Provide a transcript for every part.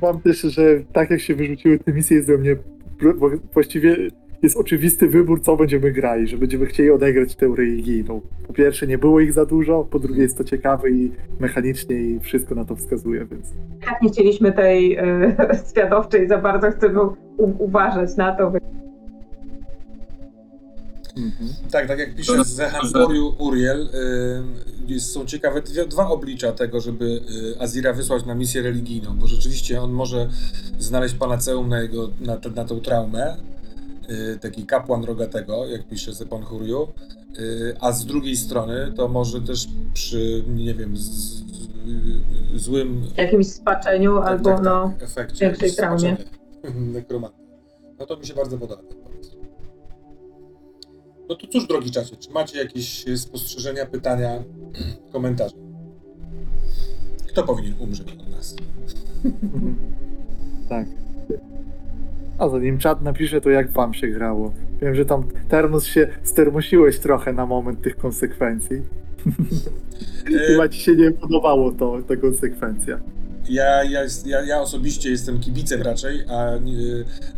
wam też, że tak jak się wyrzuciły te misje, jest dla mnie właściwie jest oczywisty wybór, co będziemy grali, że będziemy chcieli odegrać tę religijną. Po pierwsze, nie było ich za dużo, po drugie, jest to ciekawe i mechanicznie i wszystko na to wskazuje, więc. Tak, nie chcieliśmy tej y, świadowczej za bardzo, chcemy u- uważać na to. Mhm. Tak, tak jak pisze z Handoriu Uriel, y, są ciekawe dwie, dwa oblicza tego, żeby y, Azira wysłać na misję religijną, bo rzeczywiście on może znaleźć panaceum na, jego, na, na tą traumę, y, taki kapłan rogatego, jak pisze Zepon Hurju, y, a z drugiej strony to może też przy, nie wiem, z, z, złym jakimś spaczeniu tak, albo tak, no. tak, efekcie większej traumie. No to mi się bardzo podoba. No to cóż, drogi czacie, czy macie jakieś spostrzeżenia, pytania, komentarze? Kto powinien umrzeć od nas? Tak. A zanim czat napisze, to jak wam się grało? Wiem, że tam Termus się stermosiłeś trochę na moment tych konsekwencji. Chyba ci się nie podobało to, ta konsekwencja. Ja, ja, ja, ja osobiście jestem kibicem raczej, a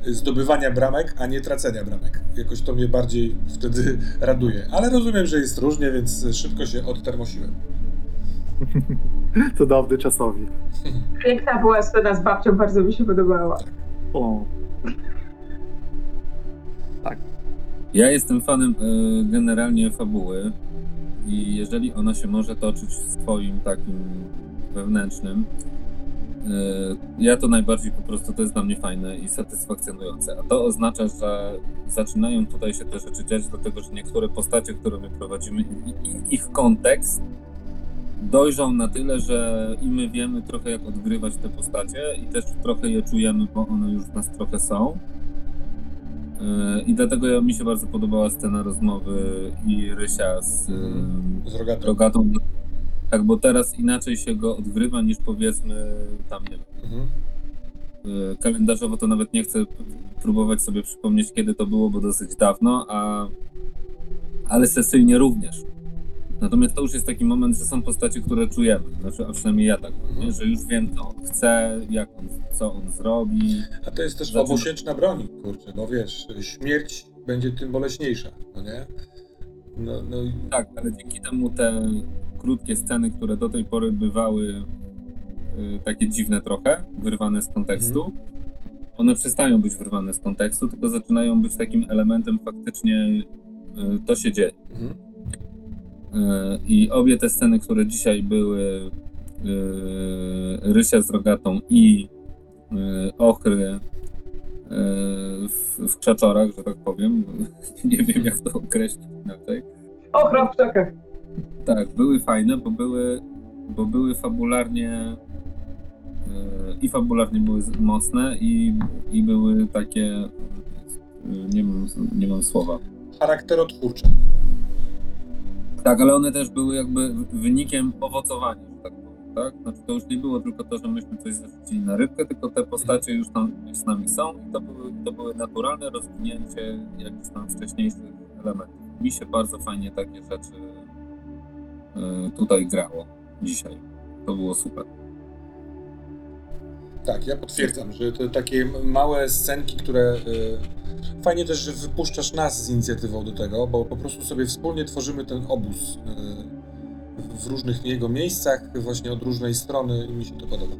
y, zdobywania bramek, a nie tracenia bramek. Jakoś to mnie bardziej wtedy raduje. Ale rozumiem, że jest różnie, więc szybko się odtermosiłem. Cudowny czasowi. Piękna była scena z babcią, bardzo mi się podobała. O, Ja jestem fanem y, generalnie fabuły i jeżeli ona się może toczyć w swoim takim wewnętrznym, ja to najbardziej po prostu to jest dla mnie fajne i satysfakcjonujące. A to oznacza, że zaczynają tutaj się te rzeczy dziać, dlatego że niektóre postacie, które my prowadzimy, ich kontekst dojrzał na tyle, że i my wiemy trochę jak odgrywać te postacie i też trochę je czujemy, bo one już w nas trochę są. Yy, I dlatego mi się bardzo podobała scena rozmowy i Rysia z yy, Z rogatą. Rogatą. Tak, bo teraz inaczej się go odgrywa niż powiedzmy tam, nie wiem, Mhm. yy, kalendarzowo to nawet nie chcę próbować sobie przypomnieć kiedy to było, bo dosyć dawno, a ale sesyjnie również. Natomiast to już jest taki moment, że są postacie, które czujemy. Znaczy, a przynajmniej ja tak nie? że już wiem, co on chce, jak on, co on zrobi. A to jest też Zaczyna- obusieczna broń, kurczę, bo wiesz, śmierć będzie tym boleśniejsza, no nie? No, no Tak, ale dzięki temu te krótkie sceny, które do tej pory bywały y, takie dziwne trochę, wyrwane z kontekstu, one przestają być wyrwane z kontekstu, tylko zaczynają być takim elementem faktycznie y, to się dzieje. mhm. Y, I obie te sceny, które dzisiaj były Rysia z Rogatą i Ochry w, w krzaczorach, że tak powiem, nie wiem jak to określić inaczej, Ochron w czekach. Tak, były fajne, bo były, bo były fabularnie e, i fabularnie były mocne i, i były takie e, nie mam, nie mam słowa. charakterotwórcze. Tak, ale one też były jakby wynikiem owocowania, że tak powiem, tak? Znaczy to już nie było tylko to, że myśmy coś zarzucili na rybkę, tylko te postacie już tam z nami są i to były, to były naturalne rozwinięcie jakichś tam wcześniejszych elementów. Mi się bardzo fajnie takie rzeczy tutaj grało dzisiaj. To było super. Tak, ja potwierdzam, że to takie małe scenki, które y, fajnie też, że wypuszczasz nas z inicjatywą do tego, bo po prostu sobie wspólnie tworzymy ten obóz y, w różnych jego miejscach, właśnie od różnej strony i mi się to podoba.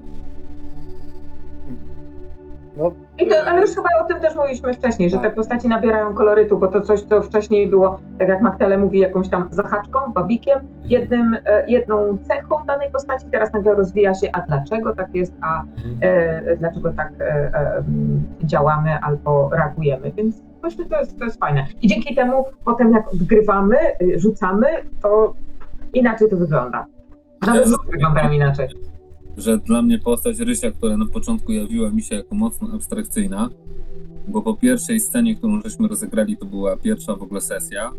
To, ale już chyba o tym też mówiliśmy wcześniej, że te postaci nabierają kolorytu, bo to coś, co wcześniej było, tak jak Magdalena mówi, jakąś tam zahaczką, babikiem, jednym, e, jedną cechą danej postaci, teraz nagle rozwija się, a dlaczego tak jest, a Mhm. e, dlaczego tak e, e, m, działamy albo reagujemy, więc właśnie to jest, to jest fajne. I dzięki temu potem jak odgrywamy, y, rzucamy, to inaczej to wygląda. Nawet wyglądają inaczej. Że dla mnie postać Rysia, która na początku jawiła mi się jako mocno abstrakcyjna, bo po pierwszej scenie, którą żeśmy rozegrali, to była pierwsza w ogóle sesja,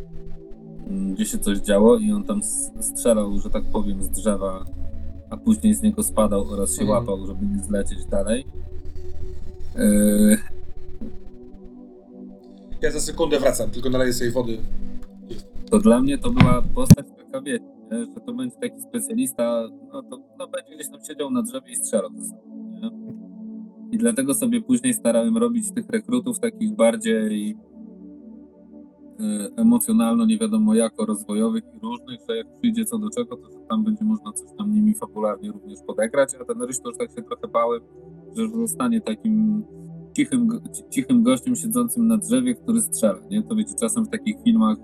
m, gdzie się coś działo i on tam strzelał, że tak powiem, z drzewa, a później z niego spadał oraz się Mhm. łapał, żeby nie zlecieć dalej. Yy, Ja za sekundę wracam, tylko naleję sobie wody. to dla mnie to była postać taka, wiecie? Że to będzie taki specjalista, no to no, będzie gdzieś tam siedział na drzewie i strzelał nie? dlatego sobie później starałem robić tych rekrutów takich bardziej e, emocjonalno, nie wiadomo jako rozwojowych i różnych, że jak przyjdzie co do czego, to tam będzie można coś tam nimi fabularnie również podegrać, a ten ryż to już tak się trochę bałem, że zostanie takim cichym, cichym gościem siedzącym na drzewie, który strzela, nie? To wiecie, czasem w takich filmach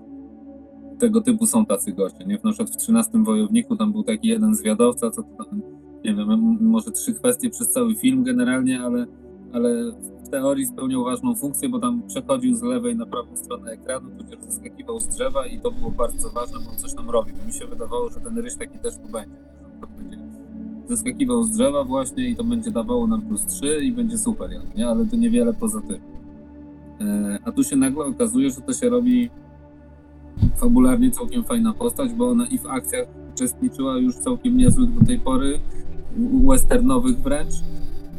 tego typu są tacy goście, nie? Na przykład w 13 Wojowniku tam był taki jeden zwiadowca, co tam, nie wiem, może trzy kwestie przez cały film generalnie, ale, ale w teorii spełniał ważną funkcję, bo tam przechodził z lewej na prawą stronę ekranu, tudzież zeskakiwał z drzewa i to było bardzo ważne, bo on coś tam robił. Mi się wydawało, że ten ryś taki też tu będzie, będzie zeskakiwał z drzewa właśnie i to będzie dawało nam plus 3 i będzie super, nie? Ale to niewiele poza tym. E, A tu się nagle okazuje, że to się robi fabularnie całkiem fajna postać, bo ona i w akcjach uczestniczyła już całkiem niezłych do tej pory, westernowych wręcz.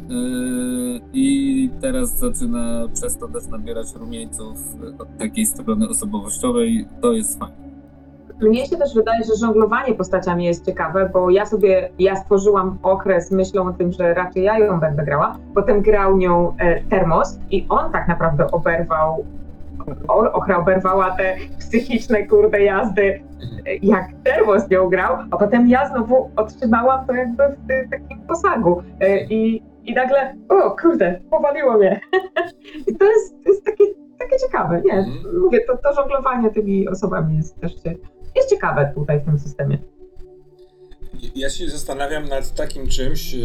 Yy, I teraz zaczyna przez to też nabierać rumieńców od takiej strony osobowościowej. To jest fajne. Mnie się też wydaje, że żonglowanie postaciami jest ciekawe, bo ja sobie, ja stworzyłam okres myślą o tym, że raczej ja ją będę grała. Potem grał nią e, Termos i on tak naprawdę oberwał, ochra oberwała te psychiczne kurde jazdy, jak Termos nią grał, a potem ja znowu otrzymałam to jakby w takim posagu. E, i, I nagle, o kurde, powaliło mnie. I to jest, to jest takie, takie ciekawe, nie? Mhm. Mówię, to, to żonglowanie tymi osobami jest też jest ciekawe tutaj w tym systemie. Ja się zastanawiam nad takim czymś, e,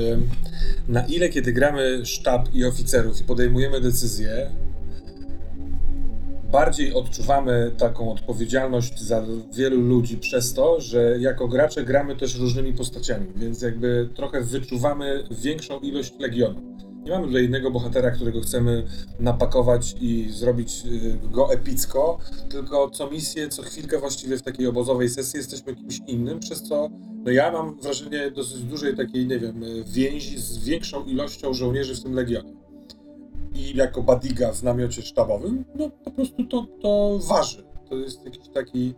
na ile kiedy gramy sztab i oficerów i podejmujemy decyzje, bardziej odczuwamy taką odpowiedzialność za wielu ludzi przez to, że jako gracze gramy też różnymi postaciami, więc jakby trochę wyczuwamy większą ilość legionu. Nie mamy tutaj jednego bohatera, którego chcemy napakować i zrobić y, go epicko, tylko co misję, co chwilkę właściwie w takiej obozowej sesji jesteśmy kimś innym, przez co no ja mam wrażenie dosyć dużej takiej, nie wiem, y, więzi z większą ilością żołnierzy w tym legionie. I jako badiga w namiocie sztabowym, no po prostu to, to waży. To jest jakiś taki,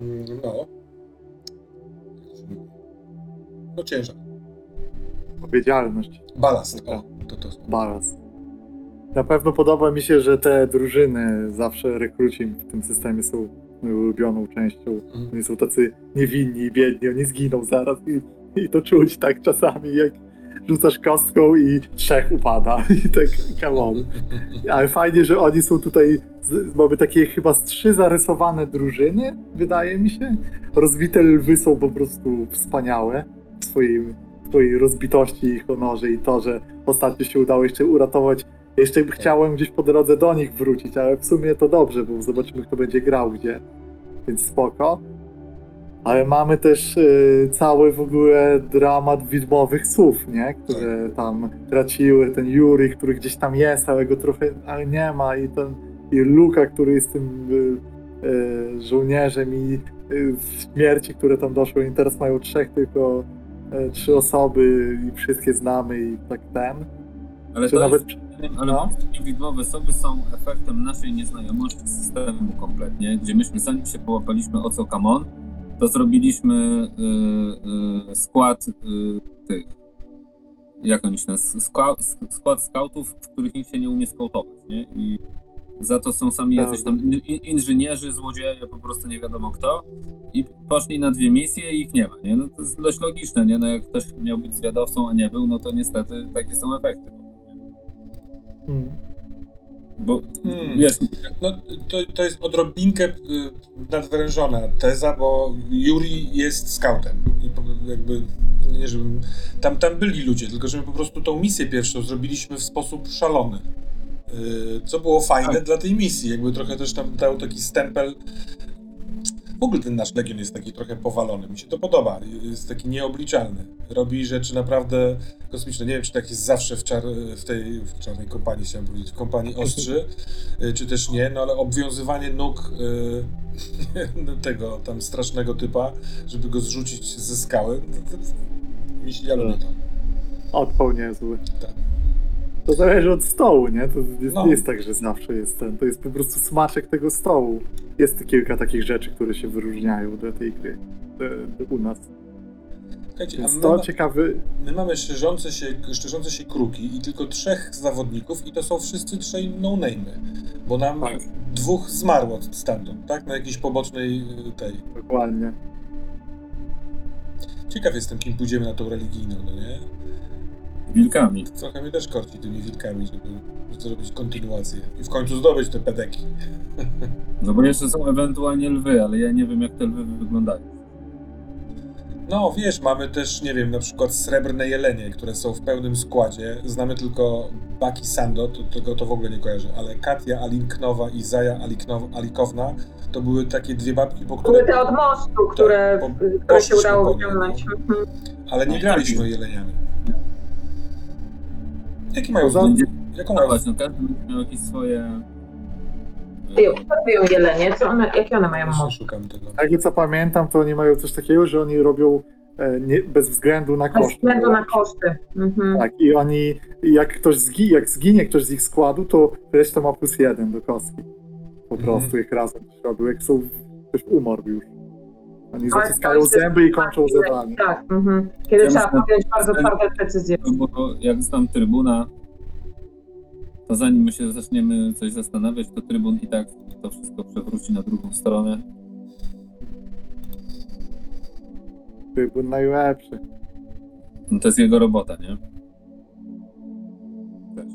mm, no, no ciężar. Odpowiedzialność, Balast, o, to to. balans. Na pewno podoba mi się, że te drużyny, zawsze rekruci w tym systemie są moją ulubioną częścią. Mhm. Oni są tacy niewinni i biedni, oni zginą zaraz i, i to czuć tak czasami, jak rzucasz kostką i trzech upada i tak come on. Ale fajnie, że oni są tutaj, mamy takie chyba z trzy zarysowane drużyny, wydaje mi się. Rozbite lwy są po prostu wspaniałe w swojej, w swojej rozbitości i honorze i to, że ostatnio się udało jeszcze uratować. Jeszcze chciałem gdzieś po drodze do nich wrócić, ale w sumie to dobrze, bo zobaczymy kto będzie grał gdzie, więc spoko. Ale mamy też y, cały w ogóle dramat widmowych słów, nie? Które tam traciły, ten Yuri, który gdzieś tam jest, ale go trochę ale nie ma i ten i Luka, który jest tym y, y, żołnierzem i y, śmierci, które tam doszły i teraz mają trzech tylko y, trzy osoby i wszystkie znamy i tak ten. Ale Czy to nawet jest, ale no. widmowe sobie są efektem naszej nieznajomości systemu kompletnie, gdzie myśmy zanim się połapaliśmy o co Kamon, to zrobiliśmy y, y, skład y, tych, jak oni się nazywają, skład, skautów, w których nikt się nie umie skautować, nie? I za to są sami jacyś tam in- inżynierzy, złodzieje, po prostu nie wiadomo kto. I poszli na dwie misje i ich nie ma, nie? No to jest dość logiczne, nie? No jak ktoś miał być zwiadowcą, a nie był, no to niestety takie są efekty. Hmm. Bo Hmm. wiesz, No, to, to jest odrobinkę y, nadwyrężona teza, bo Yuri jest scoutem. I jakby, nie żebym, tam, tam byli ludzie, tylko że my po prostu tą misję pierwszą zrobiliśmy w sposób szalony. Y, Co było fajne Tak. dla tej misji. Jakby trochę też tam dał taki stempel. W ogóle ten nasz Legion jest taki trochę powalony. Mi się to podoba. Jest taki nieobliczalny. Robi rzeczy naprawdę kosmiczne. Nie wiem, czy tak jest zawsze w, czar, w tej w czarnej kompanii, chciałem powiedzieć, w kompanii ostrzy, y, czy też nie, no ale obwiązywanie nóg y, tego tam strasznego typa, żeby go zrzucić ze skały, mi się, ja lubię to. Odpał niezły. Tak. To zależy od stołu, nie? To jest, No. nie jest tak, że zawsze jest ten. To jest po prostu smaczek tego stołu. Jest kilka takich rzeczy, które się wyróżniają do tej gry. e, u nas. Słuchajcie, a Więc to ma, ciekawy, my mamy szerzące się, szerzące się kruki i tylko trzech zawodników i to są wszyscy trzej no-name'y, bo nam Tak. dwóch zmarło stamtąd, tak? Na jakiejś pobocznej y, tej. dokładnie. Ciekaw jestem, kim pójdziemy na tą religijną, no nie? Wilkami. Trochę mnie też korci tymi wilkami, żeby zrobić kontynuację i w końcu zdobyć te pedeki. No bo jeszcze są ewentualnie lwy, ale ja nie wiem jak te lwy wyglądają. No wiesz, mamy też, nie wiem, na przykład srebrne jelenie, które są w pełnym składzie. Znamy tylko Baki Sando, to, tego to w ogóle nie kojarzę, ale Katia Alinknowa i Zaja Aliknow, Alikowna to były takie dwie babki, po które... Były te od mostu, które, po- które się udało wyciągnąć. Ale nie No, graliśmy tak. jeleniami. Jaki mają... Będzie, Jaką mają... właśnie, każdy będzie miał jakieś swoje... Ty, robią jelenie, co one, jakie one mają moc? szukam tego. Tak co pamiętam, to oni mają coś takiego, że oni robią e, nie, bez względu na Bez koszty. względu na koszty. Mhm. Tak, i oni, jak ktoś zginie, jak zginie ktoś z ich składu, to reszta ma plus jeden do kostki. Po Mhm. prostu, jak razem robił, jak są, ktoś umarł już. Oni Ale zaciskają jest- zęby i kończą zadanie. Tak, mhm. kiedy Ja trzeba podjąć bardzo twarde decyzje. Bo jak znam trybuna, to zanim my się zaczniemy coś zastanawiać, to trybun i tak to wszystko przewróci na drugą stronę. Był najlepszy. No to jest jego robota, nie? Też.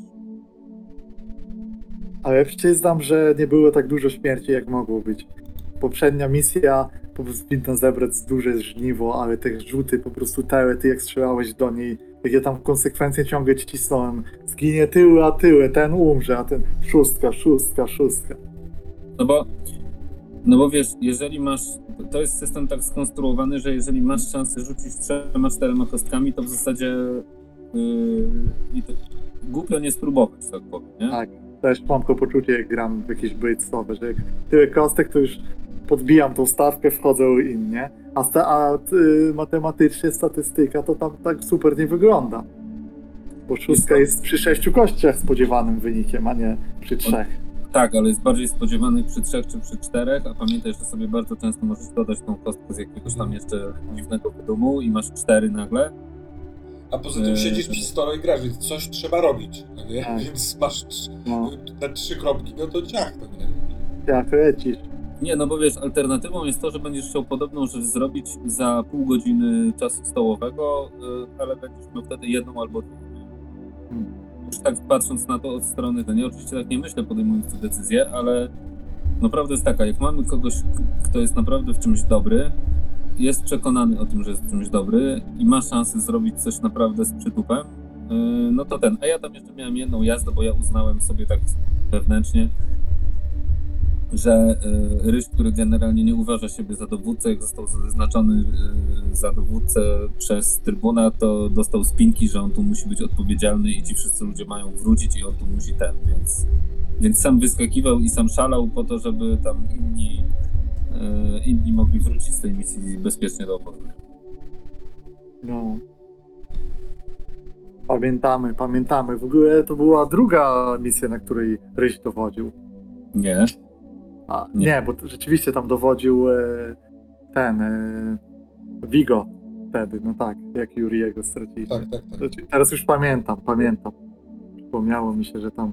Ale przyznam, że nie było tak dużo śmierci, jak mogło być. Poprzednia misja, po prostu powinno zebrać duże żniwo, ale te rzuty, po prostu te, ty jak strzelałeś do niej, jak ja tam konsekwencje ciągle ci cisnąłem. Zginie tyły, a tyły, ten umrze, a ten szóstka, szóstka, szóstka. No bo, no bo wiesz, jeżeli masz, to jest system tak skonstruowany, że jeżeli masz szansę rzucić trzema, czterema kostkami, to w zasadzie yy, głupio nie spróbować, tak powiem, nie? Tak. Też mam to poczucie, jak gram w jakieś braidstormy, że jak tyle kostek, to już podbijam tą stawkę, wchodzą inni, a, sta, a y, matematycznie statystyka to tam tak super nie wygląda. Bo szóstka jest przy sześciu kościach spodziewanym wynikiem, a nie przy trzech. Tak, ale jest bardziej spodziewany przy trzech czy przy czterech, a pamiętaj, że sobie bardzo często możesz dodać tą kostkę z jakiegoś tam jeszcze dziwnego wydumu i masz cztery nagle. A poza tym Eee. siedzisz przy stole i grasz, więc coś trzeba robić, no nie? Tak. Więc masz trz- No, te trzy kropki, no to ciach, no nie? jak lecisz. Nie, no bo wiesz, alternatywą jest to, że będziesz chciał podobną rzecz zrobić za pół godziny czasu stołowego, y, ale będziesz miał wtedy jedną albo dwie. Hmm. Już tak patrząc na to od strony, to nie, oczywiście tak nie myślę podejmując tę decyzję, ale no prawda jest taka, jak mamy kogoś, kto jest naprawdę w czymś dobry, jest przekonany o tym, że jest w czymś dobry i ma szansę zrobić coś naprawdę z przytupem, y, no to ten. A ja tam jeszcze miałem jedną jazdę, bo ja uznałem sobie tak wewnętrznie, że y, Ryś, który generalnie nie uważa siebie za dowódcę, jak został zaznaczony y, za dowódcę przez trybuna, to dostał spinki, że on tu musi być odpowiedzialny i ci wszyscy ludzie mają wrócić i on tu musi ten, więc, więc sam wyskakiwał i sam szalał po to, żeby tam inni, y, inni mogli wrócić z tej misji bezpiecznie do obozu. No. Pamiętamy, pamiętamy. W ogóle to była druga misja, na której Ryś dowodził. Nie. A, Nie. nie. bo rzeczywiście tam dowodził e, ten e, Vigo wtedy, no tak, jak Juriego straciliśmy. Tak, tak, tak. Teraz już pamiętam, pamiętam. Przypomniało mi się, że tam.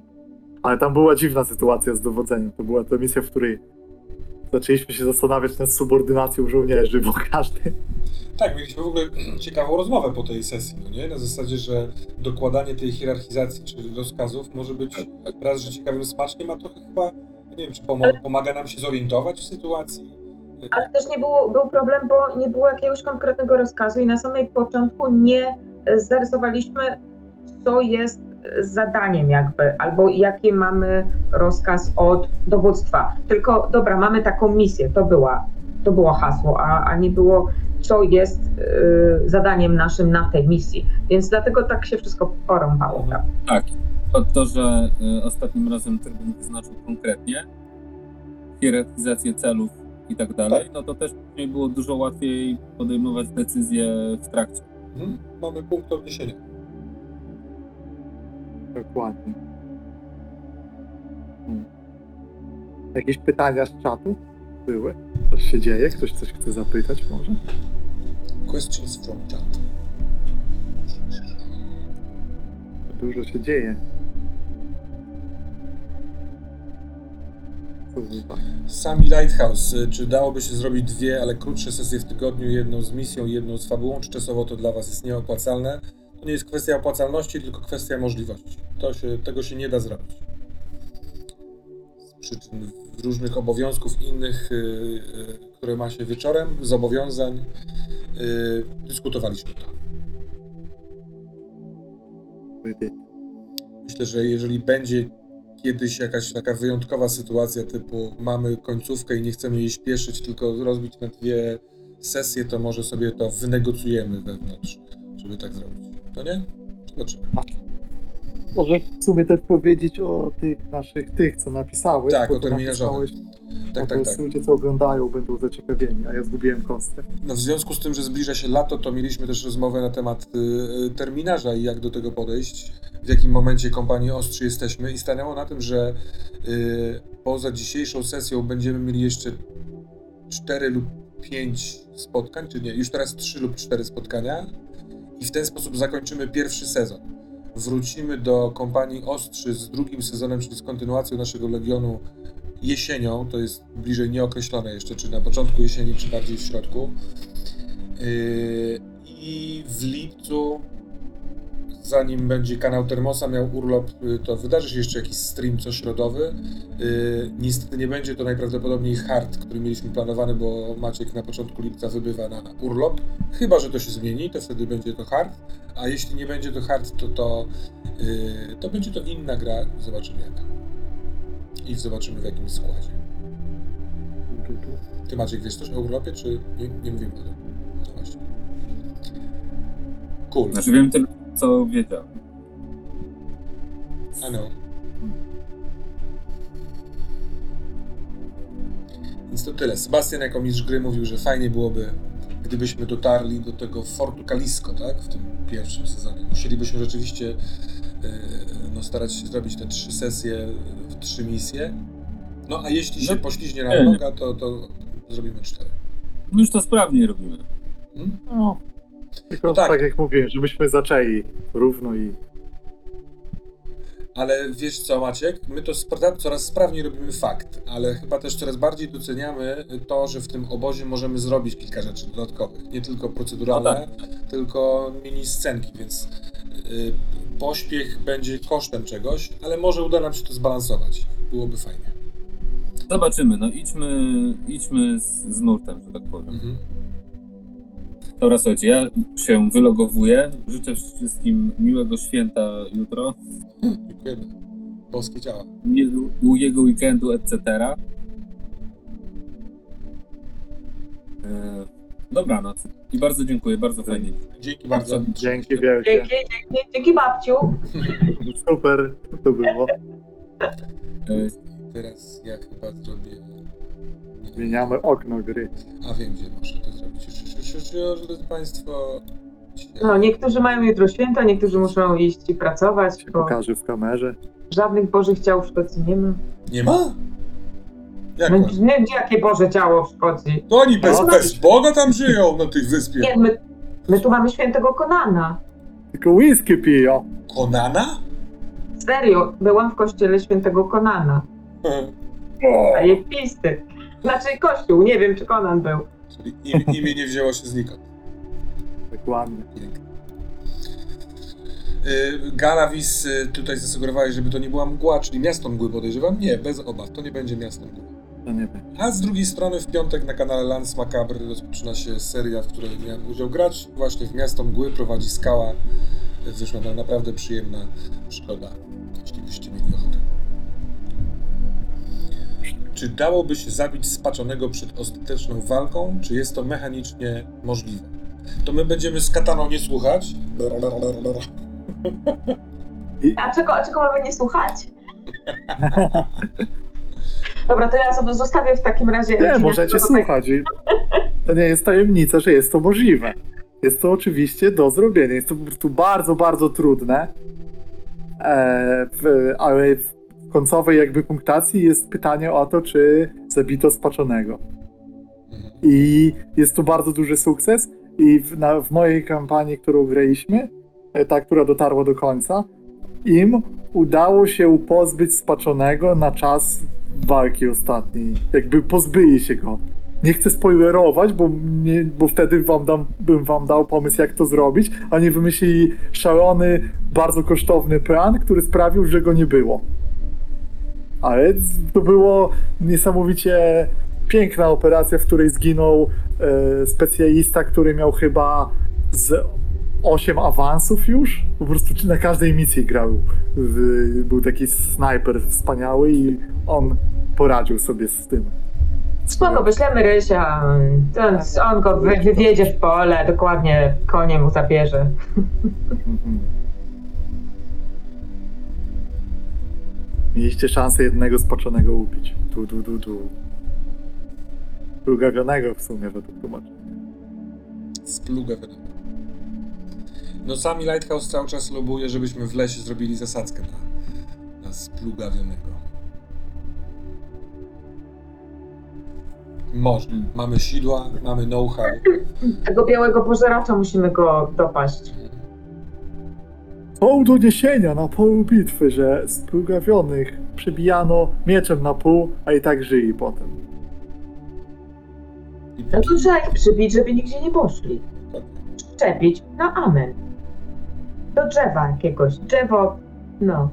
Ale tam była dziwna sytuacja z dowodzeniem. To była ta misja, w której zaczęliśmy się zastanawiać nad subordynacją żołnierzy, bo każdy. Tak, mieliśmy w ogóle ciekawą rozmowę po tej sesji, no nie? Na zasadzie, że dokładanie tej hierarchizacji czy rozkazów może być raz, że ciekawym smaczkiem, a trochę chyba, nie wiem, czy pomo- pomaga nam się zorientować w sytuacji. Ale też nie było, był problem, bo nie było jakiegoś konkretnego rozkazu i na samym początku nie zarysowaliśmy, co jest zadaniem jakby, albo jaki mamy rozkaz od dowództwa. Tylko, dobra, mamy taką misję, to, była, to było hasło, a, a nie było, co jest e, zadaniem naszym na tej misji. Więc dlatego tak się wszystko porąbało. Mhm. prawda? Tak. To, to że y, ostatnim razem trybun wyznaczył konkretnie hierarchizację celów i tak dalej, no to też później było dużo łatwiej podejmować decyzje w trakcie. Mhm. Mamy punkt odniesienia. Dokładnie. Hmm. Jakieś pytania z czatu były? Coś się dzieje? Ktoś coś chce zapytać może? Questions from chat. Dużo się dzieje. Tak? Sami Lighthouse, y, czy dałoby się zrobić dwie, ale krótsze sesje w tygodniu, jedną z misją, jedną z fabułą, czy czasowo to dla Was jest nieopłacalne? To nie jest kwestia opłacalności, tylko kwestia możliwości. To się, tego się nie da zrobić. Z przyczyn różnych obowiązków innych, y, y, które ma się wieczorem, zobowiązań, dyskutowaliśmy to. Myślę, że jeżeli będzie kiedyś jakaś taka wyjątkowa sytuacja, typu mamy końcówkę i nie chcemy jej śpieszyć, tylko rozbić na dwie sesje, to może sobie to wynegocjujemy wewnątrz, żeby tak zrobić. To nie? Zobaczymy. Może w sumie też powiedzieć o tych naszych, tych, co napisałeś. Tak, o napisałeś, Tak, tak, tak. ludzie, co oglądają, będą zaciekawieni, a ja zgubiłem kostkę. No, w związku z tym, że zbliża się lato, to mieliśmy też rozmowę na temat y, y, terminarza i jak do tego podejść, w jakim momencie kompanii Ostrzy jesteśmy i stanęło na tym, że y, poza dzisiejszą sesją będziemy mieli jeszcze 4 lub 5 spotkań, czy nie, już teraz 3 lub 4 spotkania i w ten sposób zakończymy pierwszy sezon. Wrócimy do kompanii Ostrzy z drugim sezonem, czyli z kontynuacją naszego Legionu jesienią, to jest bliżej nieokreślone jeszcze, czy na początku jesieni, czy bardziej w środku. Yy, I w lipcu, zanim będzie kanał Termosa miał urlop, yy, to wydarzy się jeszcze jakiś stream cośrodowy. Yy, Niestety nie będzie to najprawdopodobniej hard, który mieliśmy planowany, bo Maciek na początku lipca wybywa na urlop. Chyba, że to się zmieni, to wtedy będzie to hard. A jeśli nie będzie to hard, to, to, yy, to będzie to inna gra. Zobaczymy jaka. I zobaczymy w jakim składzie. Ty Maciek wiesz coś o urlopie, czy nie, nie mówimy o tym? Właśnie. Cool. Znaczy wiem tylko, co wiedziałem. I know. Więc to tyle. Sebastian jako mistrz gry mówił, że fajnie byłoby, gdybyśmy dotarli do tego Fortu Kalisko, tak? W tym pierwszym sezonie. Musielibyśmy rzeczywiście yy, no, starać się zrobić te trzy sesje w trzy misje. No a jeśli się No, pośliźnie nie. nam noga, to, to zrobimy cztery. My już to sprawnie robimy. Hmm? No, tylko No tak. tak. jak mówiłem, żebyśmy zaczęli równo i Ale wiesz co, Maciek? My to spra- coraz sprawniej robimy fakt, ale chyba też coraz bardziej doceniamy to, że w tym obozie możemy zrobić kilka rzeczy dodatkowych. Nie tylko proceduralne, tylko mini scenki, więc yy, pośpiech będzie kosztem czegoś, ale może uda nam się to zbalansować. Byłoby fajnie. Zobaczymy, no idźmy, idźmy z, z nurtem, że tak powiem. Mhm. Dobra, słuchajcie, ja się wylogowuję. Życzę wszystkim miłego święta jutro, Dziękujemy. Boskie działa. miłego- długiego weekendu, etc. E, Dobranoc. I bardzo dziękuję, bardzo fajnie. Dzięki bardzo. dzięki wielkie. Dzięki, dzięki, dzięki babciu. Super to było. E, Teraz ja chyba zrobię... Zmieniamy okno gry. A wiem, gdzie muszę drodzy Państwo... No, niektórzy mają jutro święto, niektórzy muszą iść i pracować, Się bo pokaże w kamerze. żadnych bożych ciał w Szkocji nie ma. Nie ma? Jak No, ma? nie, jakie Boże ciało w Szkocji? To oni bez, No, bez Boga tam żyją na tej wyspie. Nie, my, my tu mamy świętego Konana. Tylko whisky piją. Konana? Serio, byłam w kościele świętego Konana. A je pisty. Znaczy kościół, nie wiem czy Konan był. Imię, imię nie wzięło się znikąd. Dokładnie. Pięknie. Y, Galavis y, tutaj zasugerowałeś, żeby to nie była mgła, czyli miasto mgły podejrzewam. Nie, bez obaw, to nie będzie miasto mgły. To nie będzie. A z drugiej strony w piątek na kanale Lance Macabre rozpoczyna się seria, w której miałem udział grać. Właśnie w Miasto Mgły prowadzi Skała. Wyszła nam naprawdę przyjemna przygoda, jeśli byście mieli Czy dałoby się zabić spaczonego przed ostateczną walką, czy jest to mechanicznie możliwe? To my będziemy z kataną nie słuchać. A czego, a czego mamy nie słuchać? Dobra, to ja sobie zostawię w takim razie. Nie, możecie słuchać. I To nie jest tajemnica, że jest to możliwe. Jest to oczywiście do zrobienia. Jest to po prostu bardzo, bardzo trudne. E, w, ale w końcowej jakby punktacji jest pytanie o to, czy zabito spaczonego. I jest to bardzo duży sukces. I w, na, w mojej kampanii, którą graliśmy, e, ta, która dotarła do końca, im udało się pozbyć spaczonego na czas walki ostatniej. Jakby pozbyli się go. Nie chcę spoilerować, bo, nie, bo wtedy wam dam, bym wam dał pomysł, jak to zrobić, a nie wymyślili szalony, bardzo kosztowny plan, który sprawił, że go nie było. Ale to było niesamowicie piękna operacja, w której zginął e, specjalista, który miał chyba z 8 awansów już. Po prostu na każdej misji grał. W, był taki snajper wspaniały i on poradził sobie z tym. Spoko, wyślemy Rysia. On, on go wy, wywiedzie w pole, dokładnie konie mu zabierze. Mieliście szansę jednego spaczonego ubić. Tu, tu, tu, tu. Plugawionego w sumie według tłumaczenia. Splugę wiadomo. No sami Lighthouse cały czas lobuje, żebyśmy w lesie zrobili zasadzkę na, na splugawionego. Można. Mamy sidła, mamy know-how. Tego białego pożeracza musimy go dopaść. Są doniesienia na polu bitwy, że splugawionych przebijano mieczem na pół, a i tak żyli potem. No to trzeba ich przybić, żeby nigdzie nie poszli. Szczepić na amen. Do drzewa jakiegoś. Drzewo, no.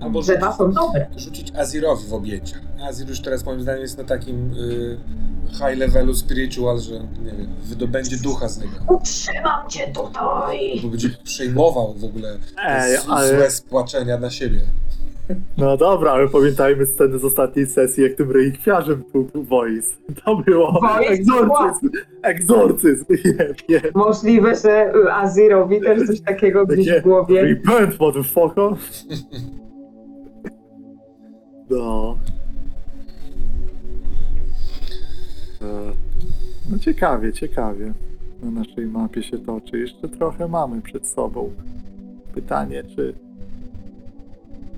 Albo Drzewa są dobre. rzucić Azirowi w objęcia. Azir już teraz moim zdaniem jest na takim y, high levelu spiritual, że nie wiem, wydobędzie ducha z niego. Utrzymam cię tutaj! Bo będzie przejmował w ogóle Ej, z, ale- złe spłaczenia na siebie. No dobra, ale pamiętajmy sceny z ostatniej sesji, jak tym relikwiarzem tu Voice. To było Voice? egzorcyzm. Egzorcyzm. Jeb, jeb. Możliwe, że y, Azirowi też coś takiego gdzieś Takie w głowie. Repent, motherfucker. No. No ciekawie, ciekawie. Na naszej mapie się toczy. Jeszcze trochę mamy przed sobą. Pytanie, czy...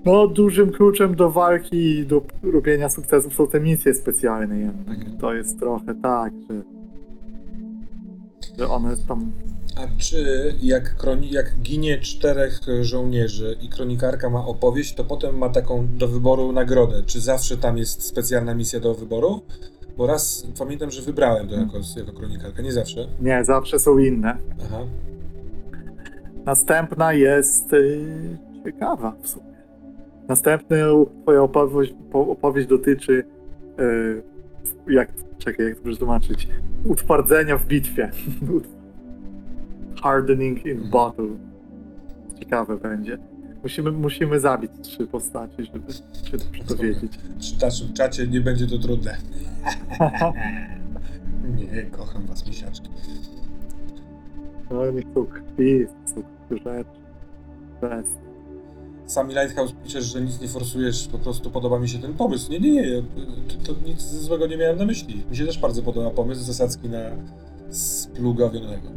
No, dużym kluczem do walki i do robienia sukcesów są te misje specjalne jednak. To jest trochę tak, że... Że one tam A czy jak, kroni, jak ginie czterech żołnierzy i kronikarka ma opowieść, to potem ma taką do wyboru nagrodę? Czy zawsze tam jest specjalna misja do wyboru? Bo raz pamiętam, że wybrałem to jako, jako kronikarka, nie zawsze. Nie, zawsze są inne. Aha. Następna jest y, ciekawa w sumie. Następna twoja opowieść, po- opowieść dotyczy y, jak, czekaj, jak to przetłumaczyć? Utwardzenia w bitwie. Hardening in battle. Ciekawe będzie. Musimy, musimy zabić trzy postaci, żeby się to dowiedzieć. W naszym czacie nie będzie to trudne. Nie, kocham was, misiaczki. No nie chcą krwi, są rzeczy. Bez. Sami Lighthouse piszesz, że nic nie forsujesz, po prostu podoba mi się ten pomysł. Nie, nie, nie, to, to nic złego nie miałem na myśli. Mi się też bardzo podoba pomysł zasadzki na splugawionego.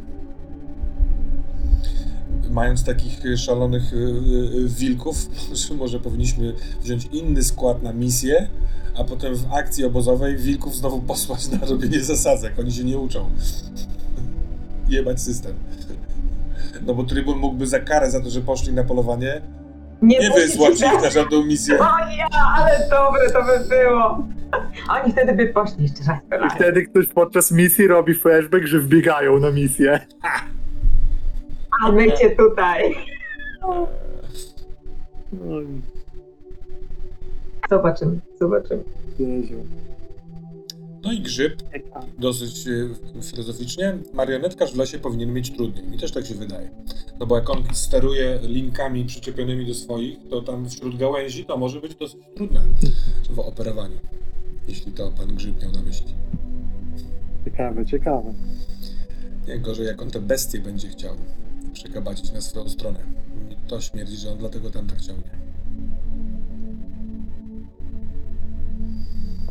Mając takich szalonych y, y, wilków, może, powinniśmy wziąć inny skład na misję, a potem w akcji obozowej wilków znowu posłać na robienie zasadzek. Oni się nie uczą. Jebać system. No bo Trybun mógłby za karę za to, że poszli na polowanie, nie musi wysłać ich na żadną misję. O ja, ale dobre to by było. Oni wtedy by poszli jeszcze raz I wtedy ktoś podczas misji robi flashback, że wbiegają na misję. A my cię tutaj. Oj, Zobaczymy, zobaczymy. No i grzyb, dosyć e, filozoficznie, marionetkarz w lesie powinien mieć trudniej. Mi też tak się wydaje. No bo jak on steruje linkami przyczepionymi do swoich, to tam wśród gałęzi to może być dosyć trudne w operowaniu. Jeśli to pan grzyb miał na myśli. Ciekawe, ciekawe. Nie gorzej, jak on te bestie będzie chciał przekabacić na swoją stronę. To śmierdzi, że on dlatego tam tak ciągnie.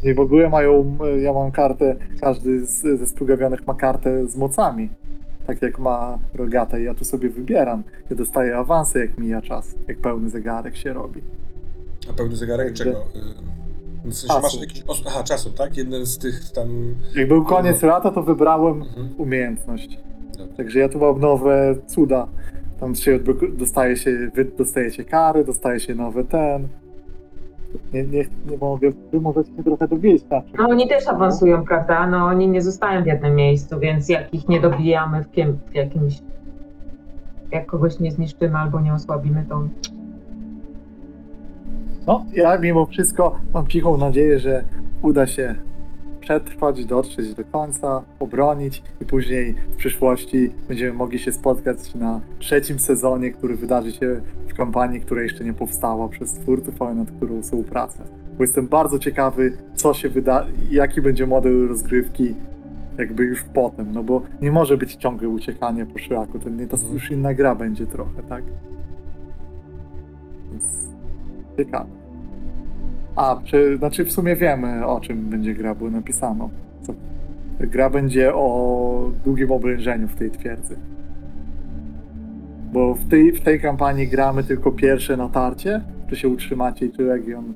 I w ogóle mają, e, ja mam kartę, każdy z, ze splugawionych ma kartę z mocami. Tak jak ma rogata i ja tu sobie wybieram. Ja dostaję awanse jak mija czas, jak pełny zegarek się robi. A pełny zegarek Także- czego? Y, W sensie Czasu. masz jakiś... Aha, czasu, tak? Jeden z tych tam... Jak był koniec lata, to wybrałem Mhm. umiejętność. Także ja tu mam nowe cuda. Tam się dostaje się, wy dostaje się kary, dostaje się nowe ten. Nie, nie, nie mogę, wy możecie się trochę dowiedzieć czym. No oni też awansują, prawda? No oni nie zostają w jednym miejscu, więc jak ich nie dobijamy w, kiem, w jakimś... Jak kogoś nie zniszczymy albo nie osłabimy, to No, ja mimo wszystko mam cichą nadzieję, że uda się przetrwać, dotrzeć do końca, obronić i później w przyszłości będziemy mogli się spotkać na trzecim sezonie, który wydarzy się w kampanii, która jeszcze nie powstała przez twórców, ale nad którą są prace. Bo jestem bardzo ciekawy, co się wyda, jaki będzie model rozgrywki jakby już potem, no bo nie może być ciągłe uciekanie po szlaku, to, nie, to już inna gra będzie trochę, tak? Więc ciekawe. A, czy, znaczy w sumie wiemy o czym będzie gra, bo napisano. Co, gra będzie o długim obrężeniu w tej twierdzy. Bo w tej, w tej kampanii gramy tylko pierwsze natarcie, czy się utrzymacie i czy Legion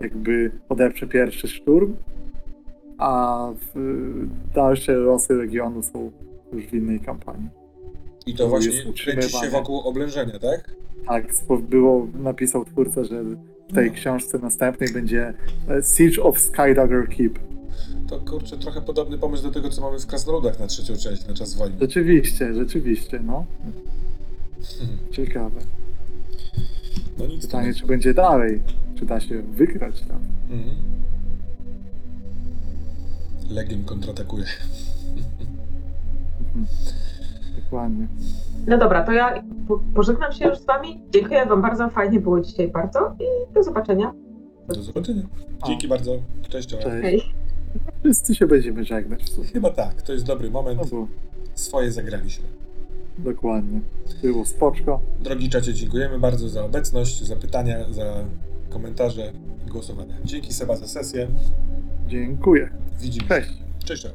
jakby odeprze pierwszy szturm, a w, dalsze losy Legionu są już w innej kampanii. I To właśnie kręci się wokół oblężenia, tak? Tak, było, napisał twórca, że w tej No. książce następnej będzie e, Siege of Skydagger Keep. To kurczę, trochę podobny pomysł do tego, co mamy w Krasnoludach na trzecią część, na czas wojny. Rzeczywiście, rzeczywiście, no. Hmm. Ciekawe. No nic. Pytanie, nic. czy będzie dalej? Czy da się wygrać tam? Mhm. Legion kontratakuje. Mhm. Dokładnie. No dobra, to ja po- pożegnam się już z wami. Dziękuję wam bardzo, fajnie było dzisiaj bardzo i do zobaczenia. Do zobaczenia. Dzięki bardzo. Cześć, cześć. Cześć. Hej. Wszyscy się będziemy żegnać w sumie. Chyba tak, to jest dobry No moment. bo, Swoje zagraliśmy. dokładnie. Było spoczko. Drogi czacie, dziękujemy bardzo za obecność, za pytania, za komentarze i głosowania. Dzięki Seba za sesję. Dziękuję. Widzimy Cześć. się. Cześć. cześć.